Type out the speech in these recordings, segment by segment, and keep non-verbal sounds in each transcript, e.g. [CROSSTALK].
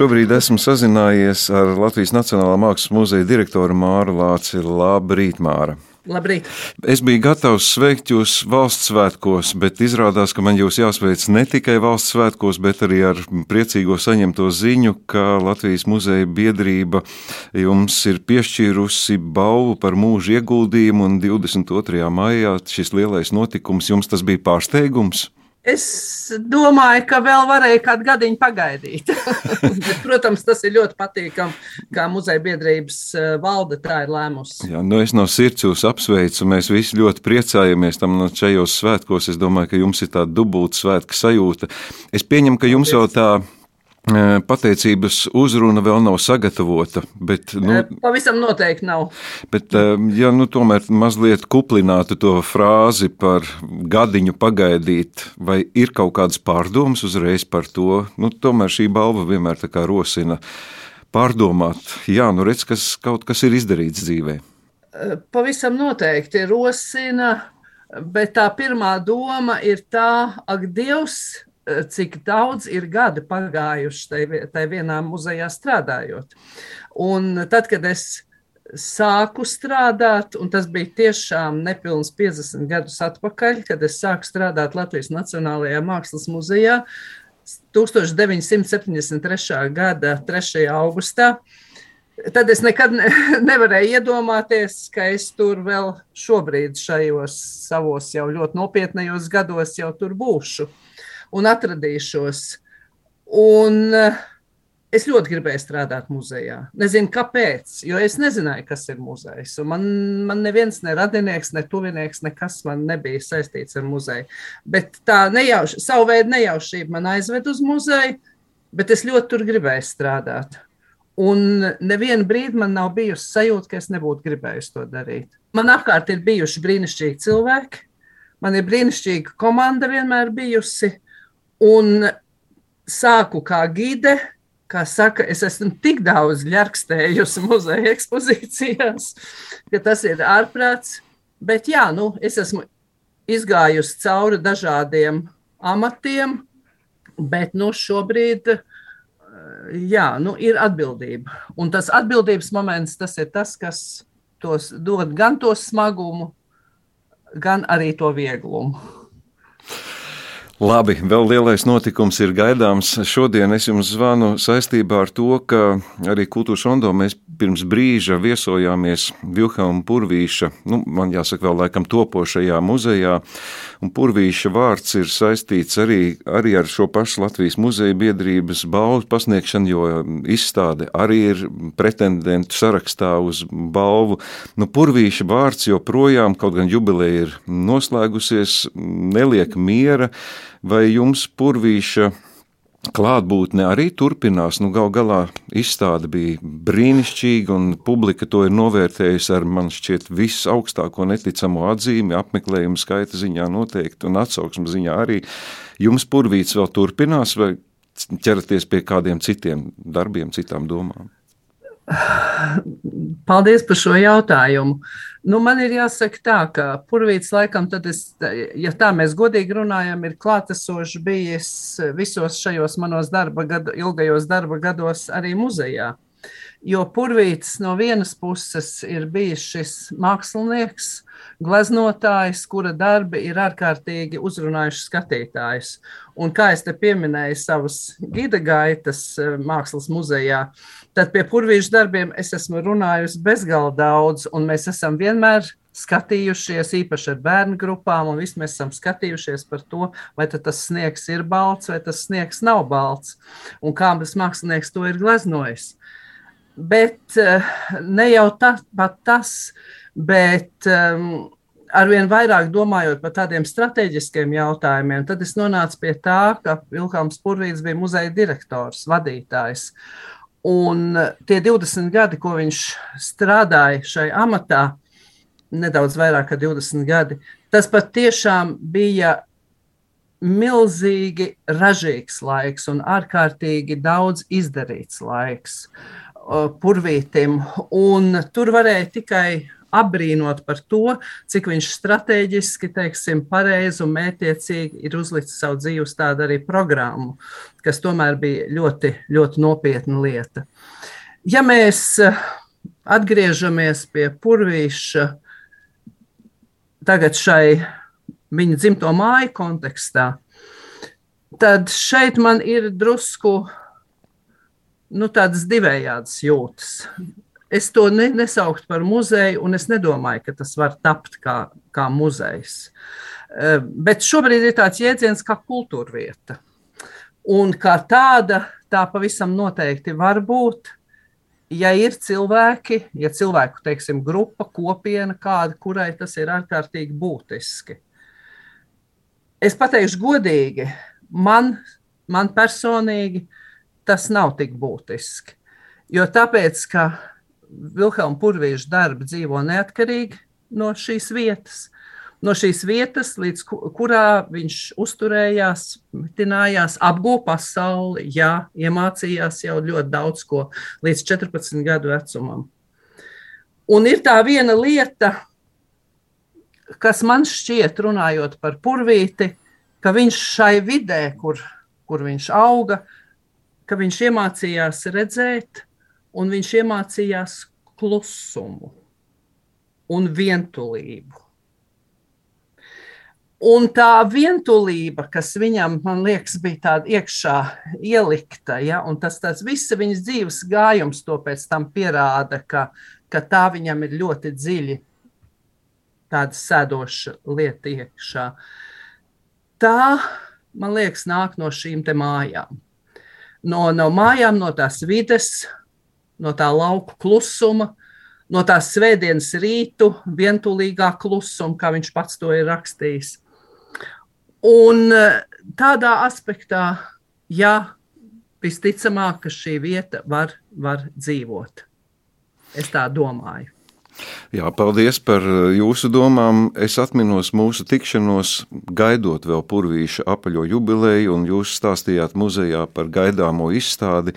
Šobrīd esmu sazinājies ar Latvijas Nacionālā Mākslas muzeja direktoru Māru Lāci. Labrīt, Māra! Labrīt! Es biju gatavs sveikt jūs valsts svētkos, bet izrādās, ka man jūs jāsveic ne tikai valsts svētkos, bet arī ar priecīgo saņemto ziņu, ka Latvijas muzeja biedrība jums ir piešķīrusi balvu par mūža ieguldījumu, un 22. maijā šis lielais notikums jums tas bija pārsteigums. Es domāju, ka vēl varēja kādu gadiņu pagaidīt. [LAUGHS] Bet, protams, tas ir ļoti patīkami, kā muzeja biedrības eh, valde tā ir lēmusi. Jā, nu es no sirds jūs apsveicu. Mēs visi ļoti priecājamies tam no šajos svētkos. Es domāju, ka jums ir tāda dubulta svētku sajūta. Es pieņemu, ka jums jau tā ir Pateicības uzruna vēl nav sagatavota. Bet, nu, Pavisam noteikti nav. Bet, ja nu, tomēr mazliet kuplinātu to frāzi par gadiņu pagaidīt, vai ir kaut kādas pārdomas uzreiz par to, nu, tomēr šī balva vienmēr rosina pārdomāt, jā, nu redz, kas kaut kas ir izdarīts dzīvē. Pavisam noteikti rosina, bet tā pirmā doma ir tā, ak, Dievs, cik daudz ir gadi pagājuši tajā vienā muzejā strādājot. Un tad, kad es sāku strādāt, un tas bija tiešām nepilns 50 gadus atpakaļ, kad es sāku strādāt Latvijas Nacionālajā Mākslas muzejā 1973. gada 3. augustā. Tad es nekad ne, [LAUGHS] nevarēju iedomāties, ka es tur vēl šobrīd, šajos savos jau ļoti nopietnējos gados, jau tur būšu. Uh, un atradīšos. Un eh, es ļoti gribēju strādāt muzejā. Nezinu, kāpēc, jo es nezināju, kas ir muzejs. Man, man neviens, ne radinieks, ne tuvinieks, nekas man nebija saistīts ar muzeju. Bet tā nejauš, savu veidu nejaušība man aizved uz muzeju, bet es ļoti tur gribēju strādāt. Un nevienu brīdi man nav bijusi sajūta, ka es nebūtu gribējusi to darīt. Man apkārt ir bijuši brīnišķīgi cilvēki, man ir brīnišķīga komanda vienmēr bijusi. Un sāku kā gide, kā saka, es esmu tik daudz ļarkstējusi muzeja ekspozīcijās, ka tas ir ārprāts. Bet jā, nu, es esmu izgājusi cauri dažādiem amatiem, bet nu, šobrīd jā, nu, ir atbildība. Un tas atbildības moments, tas ir tas, kas tos dod gan to smagumu, gan arī to vieglumu. Labi, vēl lielais notikums ir gaidāms. Šodien es jums zvanu saistībā ar to, ka arī Kultūras Rondo mēs pirms brīža viesojāmies Vilhelma Purvīša, nu, man jāsaka, vēl laikam topošajā muzejā. Un Purvīša vārds ir saistīts arī, arī ar šo pašu Latvijas muzeja biedrības balvu pasniegšanu, jo izstāde arī ir pretendentu sarakstā uz balvu. Nu, Purvīša vārds joprojām, kaut gan jubileja ir noslēgusies, neliek miera vai jums purvīša klātbūtne arī turpinās. Nu, Galu galā izstāde bija brīnišķīga, un publika to ir novērtējusi ar man šķiet visaugstāko neticamo atzīmi, apmeklējumu skaita ziņā noteikti, un atsauksmu ziņā arī. Jums purvīts vēl turpinās, vai ķeraties pie kādiem citiem darbiem, citām domām? Paldies par šo jautājumu. Nu, man ir jāsaka tā, ka Purvīts laikam, es, ja tā mēs godīgi runājam, ir klātesošs bijis visos šajos manos darba gadu, ilgajos darba gados arī muzejā. Jo Purvīts no vienas puses ir bijis šis mākslinieks, gleznotājs, kura darbi ir ārkārtīgi uzrunājuši skatītājus. Un kā es te pieminēju savas gida gaitas eh, mākslas muzejā, tad pie purvīšu darbiem es esmu runājusi bezgalīgi daudz, un mēs esam vienmēr skatījušies, īpaši ar bērnu grupām, un visi mēs esam skatījušies par to, vai tas sniegs ir balts vai tas sniegs nav balts, un kā tas mākslinieks to ir gleznojis. Bet eh, ne jau tā, tas, bet um, arvien vairāk domājot par tādiem strateģiskiem jautājumiem, tad es nonācu pie tā, ka Vilkāns Purvīds bija muzeja direktors, vadītājs. Un tie 20 gadi, ko viņš strādāja šajā amatā, nedaudz vairāk kā 20 gadi, tas patiešām bija milzīgi ražīgs laiks un ārkārtīgi daudz izdarīts laiks purvītim. Un tur varēja tikai apbrīnot par to, cik viņš strateģiski, teiksim, pareizi un mētiecīgi ir uzlicis savu dzīvi uz tādu arī programmu, kas tomēr bija ļoti, ļoti nopietna lieta. Ja mēs eh, atgriežamies pie purvīša tagad šai viņa dzimto māju kontekstā, tad šeit man ir drusku nu, tādas divējādas jūtas. Es to ne, nesauktu par muzeju, un es nedomāju, ka tas var tapt kā, kā muzejs. Eh, bet šobrīd ir tāds jēdziens kā kultūra vieta. Un kā tāda, tā pavisam noteikti var būt. Ja ir cilvēki, ja cilvēku teiksim, grupa, kopiena, kāda, kurai tas ir ārkārtīgi būtiski. Es pateikšu godīgi, man, man personīgi tas nav tik būtiski. Jo tāpēc, ka Vilhelma Purvīša darbi dzīvo neatkarīgi no šīs vietas. No šīs vietas, līdz kurā viņš uzturējās, mitinājās, apgūta pasauli, jā, iemācījās jau ļoti daudz ko līdz 14 gadu vecumam. Un ir tā viena lieta, kas man šķiet, runājot par purvīti, ka viņš šai vidē, kur, kur viņš auga, ka viņš iemācījās redzēt, un viņš iemācījās klusumu un vientulību. Un tā vientulība, kas viņam, man liekas, bija tāda iekšā ielikta, ja, un tas tāds visa viņas dzīves gājums to pēc tam pierāda, ka, ka tā viņam ir ļoti dziļi tāda sēdoša lieta iekšā. Tā, man liekas, nāk no šīm te mājām. No, no mājām, no tās vides, no tā lauku klusuma, no tās svētdienas rītu, vientulīgā klusuma, kā viņš pats to ir rakstījis. Un eh, tādā aspektā, jā, visticamāk, ka šī vieta var, var dzīvot. Es tā domāju. Jā, paldies par eh, jūsu domām. Es atminos mūsu tikšanos, gaidot vēl purvīša apaļo jubileju, un jūs stāstījāt muzejā par gaidāmo izstādi.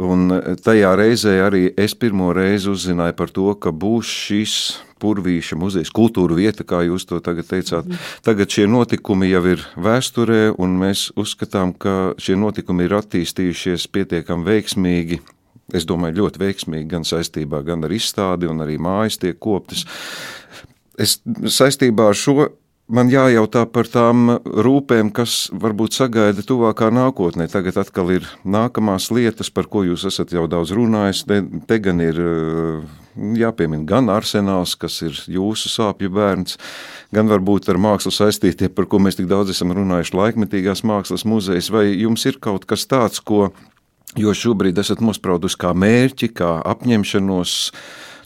Un tajā reizē arī es pirmo reizi uzzināju par to, ka būs šis purvīša muzejs, kultūra vieta, kā jūs to tagad teicāt. Mhm. Tagad šie notikumi jau ir vēsturē, un mēs uzskatām, ka šie notikumi ir attīstījušies pietiekami veiksmīgi. Es domāju, ļoti veiksmīgi gan saistībā gan ar izstādi, un arī mājas tiek koptas. Es saistībā ar šo man jājautā par tām rūpēm, kas varbūt sagaida tuvākā nākotnē. Tagad atkal ir nākamās lietas, par ko jūs esat jau daudz runājis. Te, te gan ir eh, jāpiemina gan arsenāls, kas ir jūsu sāpju bērns, gan varbūt ar mākslu saistītie, par ko mēs tik daudz esam runājuši, laikmetīgās mākslas muzejs. Vai jums ir kaut kas tāds, ko jūs šobrīd esat nospraudus kā mērķi, kā apņemšanos?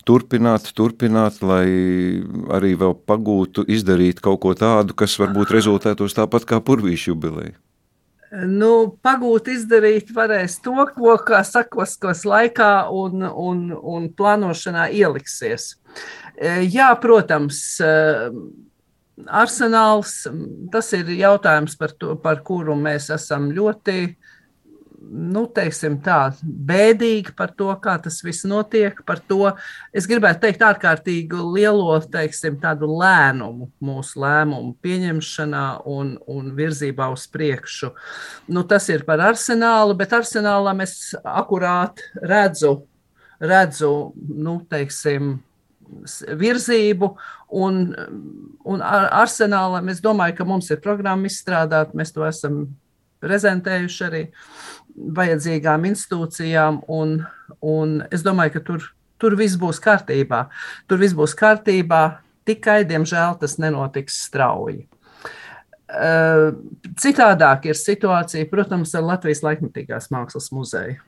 Turpināt, turpināt, lai arī vēl pagūtu izdarīt kaut ko tādu, kas varbūt rezultētos tāpat kā purvīšu jubileja? Nu, pagūt izdarīt varēs to, ko, kā sakoskos laikā un, un, un plānošanā ieliksies. E, jā, protams, e, arsenāls, tas ir jautājums, par, to, par kuru mēs esam ļoti nu, teiksim, tā, bēdīgi par to, kā tas viss notiek. Par to es gribētu teikt, ārkārtīgi lielo teiksim, lēmumu mūsu lēmumu pieņemšanā un, un virzībā uz priekšu. Nu, tas ir par arsenālu, bet arsenālā es akurāt redzu, redzu nu, teiksim, virzību, un, un ar arsenālam es domāju, ka mums ir programma izstrādāta, mēs to esam prezentējuši arī. Uh, vajadzīgām institūcijām, un, un es domāju, ka tur, tur viss būs kārtībā. Tur viss būs kārtībā, tikai, diemžēl, tas nenotiks strauji. Citādāk ir situācija, protams, ar Latvijas laikmatīgās mākslas muzeju.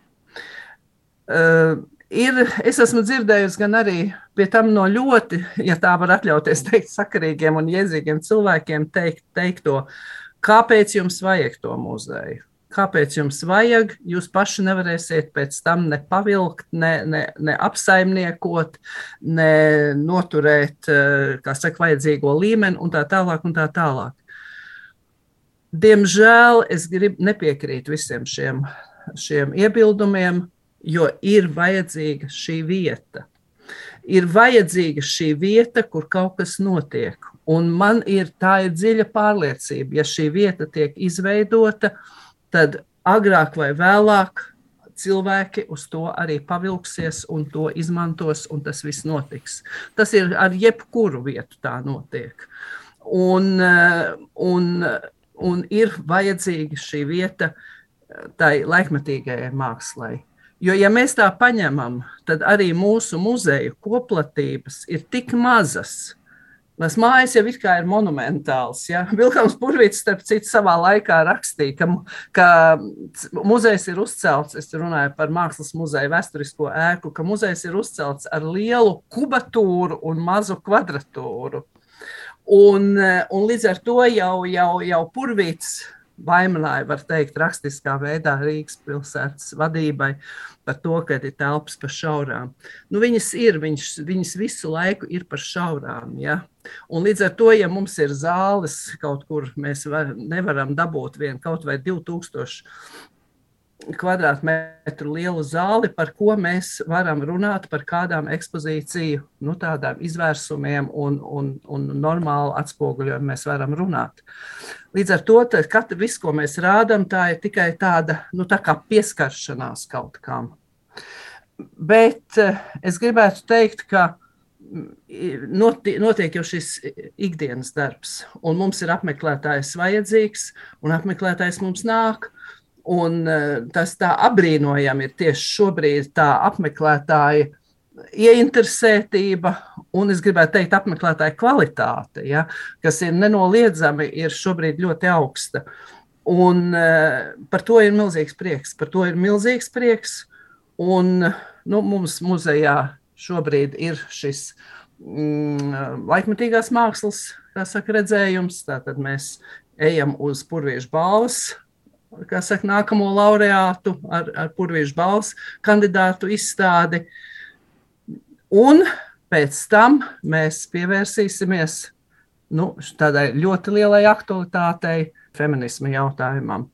Ir, es esmu dzirdējusi gan arī pie tam no ļoti, ja tā var atļauties teikt, sakarīgiem un jēdzīgiem cilvēkiem teikt, teikto, kāpēc jums vajag to muzeju kāpēc jums vajag. Jūs paši nevarēsiet pēc tam ne pavilkt, ne, ne, ne apsaimniekot, ne noturēt, eh, kā saka, vajadzīgo līmeni un tā tālāk. Un tā tālāk. Diemžēl es grib, nepiekrītu visiem šiem, šiem iebildumiem, jo ir vajadzīga šī vieta. ir vajadzīga šī vieta, kur kaut kas notiek. Un man ir tā ir dziļa pārliecība, ja šī vieta tiek izveidota, tad agrāk vai vēlāk cilvēki uz to arī pavilksies un to izmantos, un tas viss notiks. Tas ir ar jebkuru vietu tā notiek. Un, un, un ir vajadzīga šī vieta tai laikmetīgajai mākslai. Jo, ja mēs tā paņemam, tad arī mūsu muzeju koplatības ir tik mazas, Tās mājas jau ir monumentāls. Ja? Vilkams Purvīts, starp citu, savā laikā rakstīja, ka, ka muzejs ir uzcelts, es runāju par mākslas muzeju vēsturisko ēku, ka muzejs ir uzcelts ar lielu kubatūru un mazu kvadratūru. Un, un līdz ar to jau, jau, jau Purvīts vainoja, var teikt, rakstiskā veidā Rīgas pilsētas vadībai par to, ka ir telpas par šaurām. Nu, viņas ir, viņas, viņas visu laiku ir par šaurām. Ja? Un līdz ar to, ja mums ir zāles kaut kur, mēs var, nevaram dabūt vien kaut vai 2000 kvadrātmetru lielu zāli, par ko mēs varam runāt, par kādām ekspozīciju, nu, tādām izvērsumiem un, un, un normālu atspoguļojumu mēs varam runāt. Līdz ar to katra, viss, ko mēs rādām, tā ir tikai tāda nu, tā pieskaršanās kaut kam. Bet eh, es gribētu teikt, ka mm, notiek jau šis ikdienas darbs, un mums ir apmeklētājs vajadzīgs, un apmeklētājs mums nāk. Un eh, tas tā apbrīnojami ir tieši šobrīd tā apmeklētāja ieinteresētība un, es gribētu teikt, apmeklētāja kvalitāte, ja, kas ir nenoliedzami, ir šobrīd ļoti augsta. Un uh, par to ir milzīgs prieks. Par to ir milzīgs prieks. Un nu, mums muzejā šobrīd ir šis mm, laikmatīgās mākslas saka, redzējums. Tātad mēs ejam uz Purviešu balvas kā saka, nākamo laureātu ar, ar Purvīšu balvas kandidātu izstādi. Un pēc tam mēs pievērsīsimies nu, tādai ļoti lielai aktualitātei, feminisma jautājumam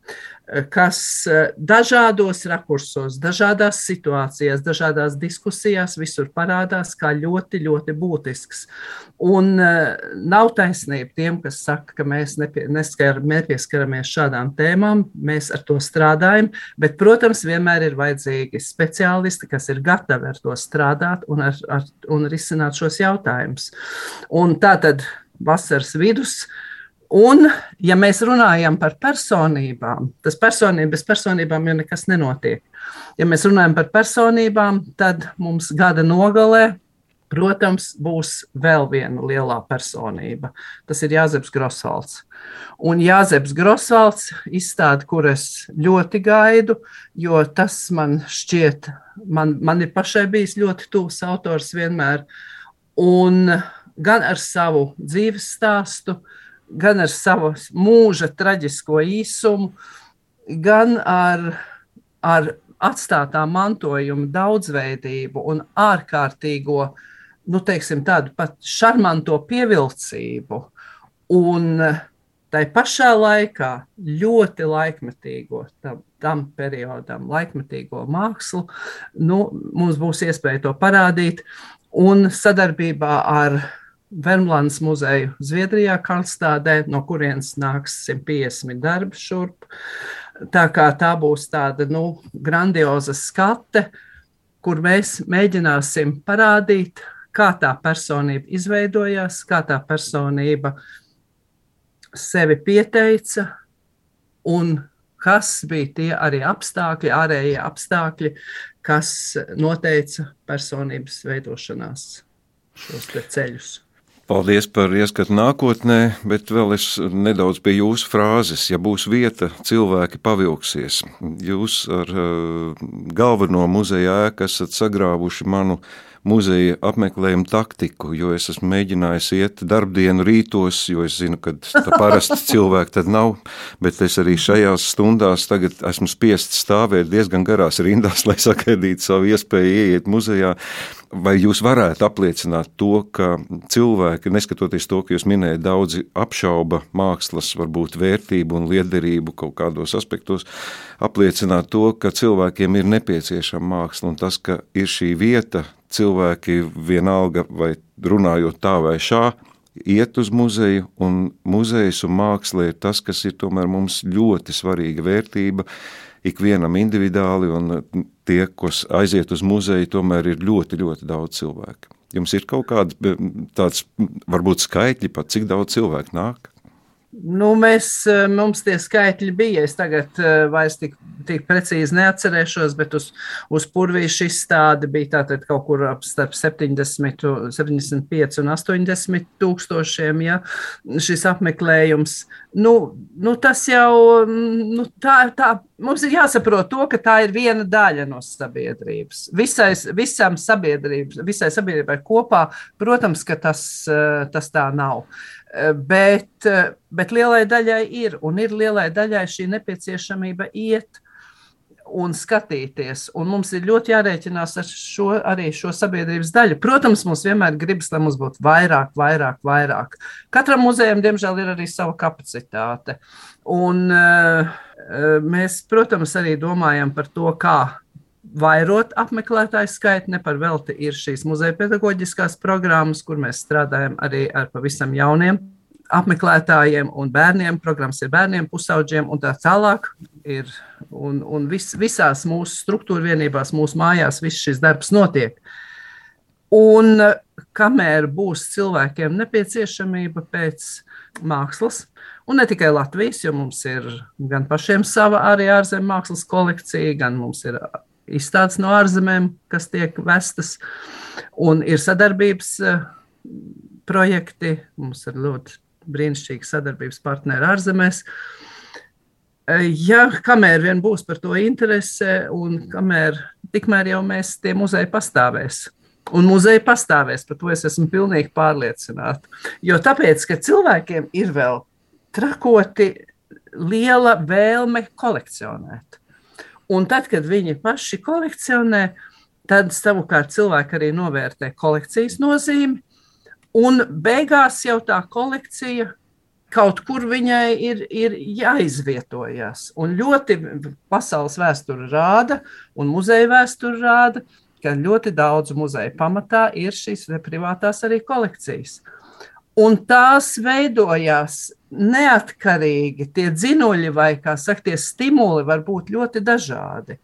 kas eh, dažādos rakursos, dažādās situācijās, dažādās diskusijās visur parādās kā ļoti, ļoti būtisks. Un eh, nav taisnība tiem, kas saka, ka mēs nepie, neskar, nepieskaramies šādām tēmām, mēs ar to strādājam, bet, protams, vienmēr ir vajadzīgi speciālisti, kas ir gatavi ar to strādāt un, ar, ar, un risināt šos jautājumus. Un tā tad vasaras vidus Un, ja mēs runājam par personībām, tas personība, bez personībām jau nekas nenotiek. Ja mēs runājam par personībām, tad mums gada nogalē, protams, būs vēl viena lielā personība. Tas ir Jāzeps Grosvalds. Un Jāzeps Grosvalds izstāde, kur es ļoti gaidu, jo tas man šķiet, man, man ir pašai bijis ļoti tuvs autors vienmēr. Un gan ar savu dzīves stāstu, uh, gan ar savu mūža traģisko īsumu, gan ar, ar atstātā mantojuma daudzveidību un ārkārtīgo, nu, teiksim, tādu pat šarmanto pievilcību. Un tai pašā laikā ļoti laikmetīgo tam, tam periodam, laikmetīgo mākslu, nu, mums būs iespēja to parādīt. Un sadarbībā ar Vermlandes muzeju Zviedrijā, Karlstādē, no kurienes nāks 150 darbi šurp. Tā kā tā būs tāda nu, grandioza skate, kur mēs mēģināsim parādīt, kā tā personība izveidojās, kā tā personība sevi pieteica un kas bija tie arī apstākļi, ārējie apstākļi, kas noteica personības veidošanās šos ceļus. Paldies par ieskatu nākotnē, bet vēl es nedaudz pie jūsu frāzes. Ja būs vieta, cilvēki pavilksies. Jūs ar uh, galveno muzeja ēku esat sagrāvuši manu muzeja apmeklējumu taktiku, jo es esmu mēģinājis iet darbdienu rītos, jo es zinu, ka parasti [LAUGHS] cilvēki tad nav, bet es arī šajās stundās tagad esmu spiests stāvēt diezgan garās rindās, lai sagaidītu savu iespēju ieiet muzejā. Vai jūs varētu apliecināt to, ka cilvēki, neskatoties to, ka jūs minējat, daudzi apšauba mākslas, varbūt vērtību un liederību kaut kādos aspektos, apliecināt to, ka cilvēkiem ir nepieciešama māksla un tas, ka ir šī vieta, cilvēki vienalga vai runājot tā vai šā, iet uz muzeju, un muzejs un māksla ir tas, kas ir tomēr mums ļoti svarīga vērtība ikvienam individuāli, un tie, kas aiziet uz muzeju, tomēr ir ļoti, ļoti daudz cilvēku. Jums ir kaut kāda tāds, varbūt skaitļi pat, cik daudz cilvēku nāk? Nu, mēs, eh, mums tie skaitļi bija. Es tagad uh, vairs tik, tik precīzi neatcerēšos, bet uz, uz purvīšu izstādi bija tātad kaut kur ap starp 70, 75 un 80 tūkstošiem, ja šis apmeklējums. Nu, nu tas jau, nu, tā, tā, mums ir jāsaprot to, ka tā ir viena daļa no sabiedrības. Visai, visam sabiedrības, visai sabiedrībai kopā, protams, ka tas, uh, tas tā nav. Uh, Bet, bet lielai daļai ir, un ir lielai daļai šī nepieciešamība iet un skatīties. Un mums ir ļoti jārēķinās ar šo, arī šo sabiedrības daļu. Protams, mums vienmēr gribas, lai mums būtu vairāk, vairāk, vairāk. Katram muzejam, diemžēl, ir arī sava kapacitāte. Un, mēs, protams, arī domājam par to, kā vairot apmeklētāju skaitu. Ne par velti ir šīs muzeja pedagoģiskās programmas, kur mēs strādājam arī ar pavisam jauniem apmeklētājiem un bērniem. Programmas ir bērniem, pusaudžiem un tā tālāk. Ir, un un vis, visās mūsu struktūra vienībās, mūsu mājās, viss šis darbs notiek. Un kamēr būs cilvēkiem nepieciešamība pēc mākslas, un ne tikai Latvijas, jo mums ir gan pašiem sava arī ārzemju mākslas kolekcija, gan mums ir izstādes no ārzemēm, kas tiek vestas, un ir sadarbības eh, projekti. Mums ir ļoti brīnišķīgi sadarbības partneri ārzemēs. Eh, ja kamēr vien būs par to interese, un kamēr tikmēr jau mēs tie muzeji pastāvēs. Un muzeja pastāvēs, par to es esmu pilnīgi pārliecināta. Jo tāpēc, ka cilvēkiem ir vēl trakoti liela vēlme kolekcionēt. Un tad, kad viņi paši kolekcionē, tad savukārt cilvēki arī novērtē kolekcijas nozīmi. Un beigās jau tā kolekcija kaut kur viņai ir, ir jāizvietojas. Un ļoti pasaules vēsture rāda, un muzeja vēsture rāda, ka ļoti daudz muzeja pamatā ir šīs privātās arī kolekcijas. Un tās veidojās neatkarīgi. Tie dzinuļi vai, kā saka, tie stimuli var būt ļoti dažādi.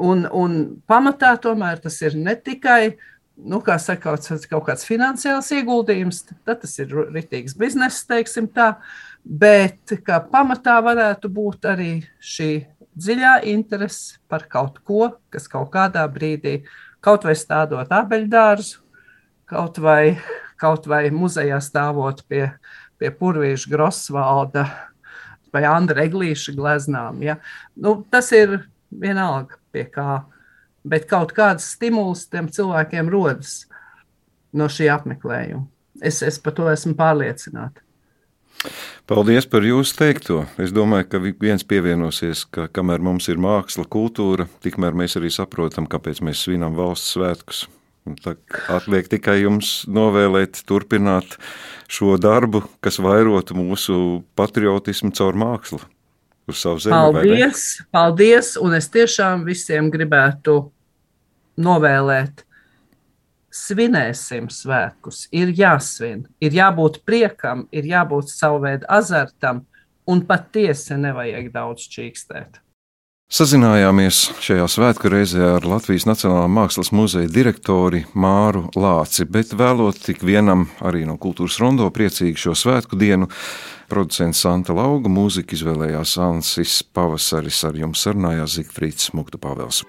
Un, un pamatā tomēr tas ir ne tikai nu, kā saka, kaut, kaut kāds finansiāls ieguldījums, tad tas ir rītīgs bizness, teiksim tā, bet kā pamatā varētu būt arī šī dziļā interese par kaut ko, kas kaut kādā brīdī, kaut vai stādot abeļdārzu, kaut vai kaut vai muzejā stāvot pie, pie Purvīša Grosvalda vai Andra Eglīša gleznām. Ja? Nu, tas ir vienalga pie kā, bet kaut kāds stimuls tiem cilvēkiem rodas no šī apmeklējuma. Es, es par to esmu pārliecināta. Paldies par jūsu teikto. Es domāju, ka viens pievienosies, ka kamēr mums ir māksla, kultūra, tikmēr mēs arī saprotam, kāpēc mēs svinam valsts svētkus. Atliek tikai jums novēlēt, turpināt šo darbu, kas vairotu mūsu patriotismu caur mākslu. Zemi, paldies, paldies, un es tiešām visiem gribētu novēlēt, svinēsim svētkus. Ir jāsvin, ir jābūt priekam, ir jābūt savu veidu azartam, un patiesi nevajag daudz čīkstēt. Sazinājāmies šajā svētku reizē ar Latvijas Nacionālā Mākslas muzeja direktori Māru Lāci, bet vēlot tik vienam arī no kultūras rondo priecīgu šo svētku dienu, producents Santa Lauga mūziku izvēlējās Ansis Pavasaris, ar jums sarunājās Zigfrīds Muktu Pāvels.